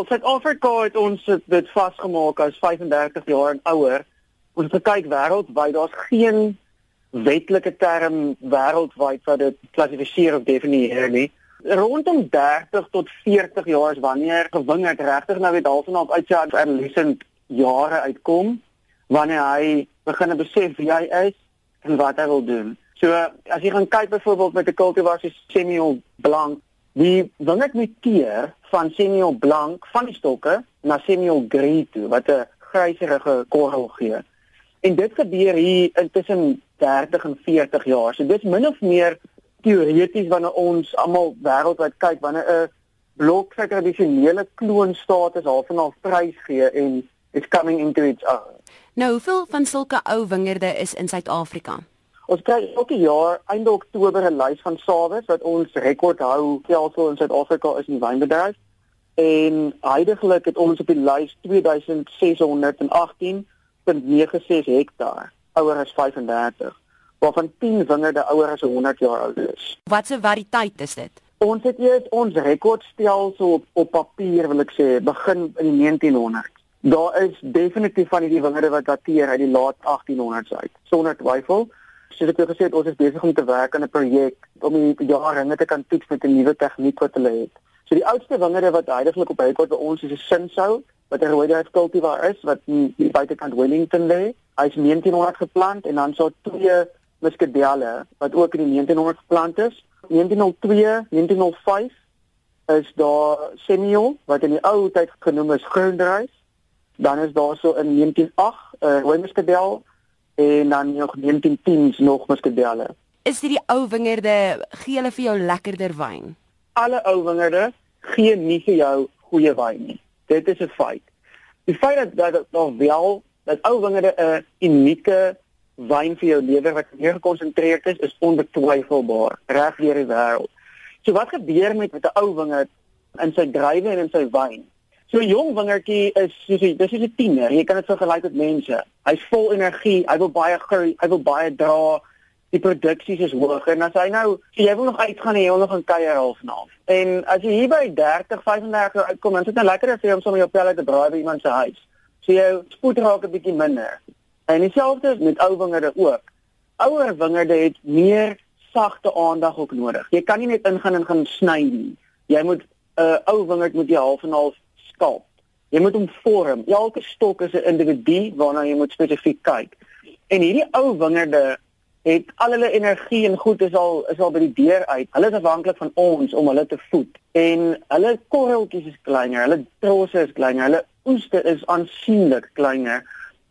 Wel, Suid-Afrika het ons dit vasgemaak as 35 jaar en ouer. Ons gekyk wêreldwyd, daar's geen wetlike term wêreldwyd wat dit klassifiseer of definieer nie. Rondom 30 tot 40 jaar is wanneer gewingerd regtig nou weer half uit sy adolescent jare uitkom, wanneer hy begin besef wie hy is en wat hy wil doen. So as jy gaan kyk byvoorbeeld met 'n kultivar soos Samuel Blanc, die wingerd muteer van Samuel Blanc van die stokke na Samuel Grey toe wat 'n gryserige korrel gee. En dit gebeur hier intussen 30 en 40 jaar. So dis min of meer teoreties wanneer ons almal wêreldwyd kyk wanneer 'n blok sy tradisionele kloonstatus half en half prys gee en it's coming into its own. Nou, hoeveel van sulke ou wingerde is in Suid-Afrika? Ons kry elke jaar einde Oktober 'n lys van sawes wat ons rekord hou selfs in Suid-Afrika is in die wynbedryf. En heidaglik het ons op die lys 2618.96 hektaar ouer as 35 waarvan 10 wingerde ouer as 100 jaar oud is. Watse variëteit is dit? Ons het eers ons rekordstelsel op op papier wil ek sê begin in die 1900. Daar is definitief van hierdie wingerde wat dateer uit die laat 1800s uit. Sonder twyfel. Soos ek gesê het, ons is besig om te werk aan 'n projek om die net te kan toets met 'n nuwe tegniek wat hulle het. So die oudste wingerde wat heidaglik op rekord by ons is 'n Sinsou wat 'n rooidryf kultivar is wat in die buitekant Wellington lê. Hy's 1900 geplant en dan so twee muskadelle wat ook in die 1900 geplant is. 1902, 1905 is daar Semio wat in die ou tyd genoem is Groendreis. Dan is daar so in 1908 'n uh, rooi muskadel en dan nog 1910s nog muskadelle. Is dit die ou wingerde gee hulle vir jou lekkerder wyn? Alle ou wingerde gee nie vir jou goeie wyn nie. Dit is 'n feit. Die feit dat dat daar wel dat ou wingerde 'n unieke wyn vir jou lewer wat meer gekonsentreerd is, is onbetwyfelbaar reg deur die wêreld. So wat gebeur met met 'n ou wingerd in sy druiwe en in sy wyn? So jong wingertjie is soos hy, dis is 'n tiener. Jy kan dit vergelyk met mense. Hy's vol energie, hy wil baie groei, hy wil baie dra. Die produksies is hoog en as hy nou, so jy wil nog uitgaan en jy wil nog 'n kuier half na. En as jy hier by 30, 35 jaar uitkom, dan is dit nou lekker as jy hom sommer jou pelle te braai by iemand se huis. So jou spoed raak 'n bietjie minder. En dieselfde met ou wingerde ook. Ouer wingerde het meer sagte aandag ook nodig. Jy kan nie net ingaan en gaan sny nie. Jy moet 'n uh, ou wingerd moet jy half en half skalp. Jy moet hom vorm. Elke stok is 'n individu waarna jy moet spesifiek kyk. En hierdie ou wingerde het al hulle energie en goed is al is al by die deur uit. Hulle is afhanklik van ons om hulle te voed. En hulle korreltjies is kleiner, hulle trosse is kleiner, hulle oeste is aansienlik kleiner.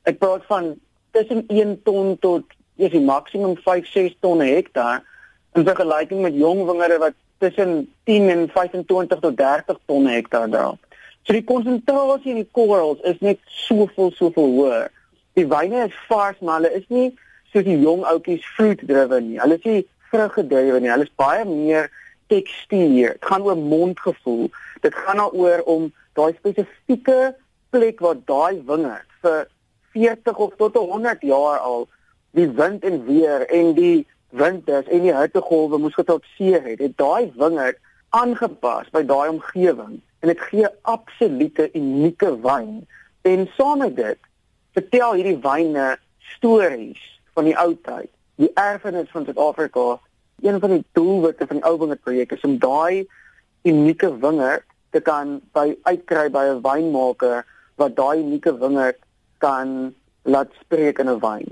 Ek praat van tussen 1 ton tot is die maksimum 5 6 ton hektaar in vergelyking met jong wingerde wat tussen 10 en 25 tot 30 ton hektaar dra. So die konsentrasie in die corals is net soveel soveel hoër. Die wyne is vars maar hulle is nie soos die jong oudjies fruit driven nie. Hulle is nie vrugdedrywe nie. Hulle is baie meer tekstuur. Dit gaan oor mondgevoel. Dit gaan daaroor om daai spesifieke plek waar daai wingerd vir 40 of tot 100 jaar al die wind en weer en die winters en die hittegolwe moes getrotseer het. Dit daai wingerd aangepas by daai omgewing en dit gee absolute unieke wyn. En saam met dit vertel hierdie wyne stories van die ou tyd. Die erfenis van Suid-Afrika, een van die doelwitte van die ou wingerd projek is om daai unieke wingerd te kan by uitkry by 'n wynmaker wat daai unieke wingerd kan laat spreek in 'n wyn.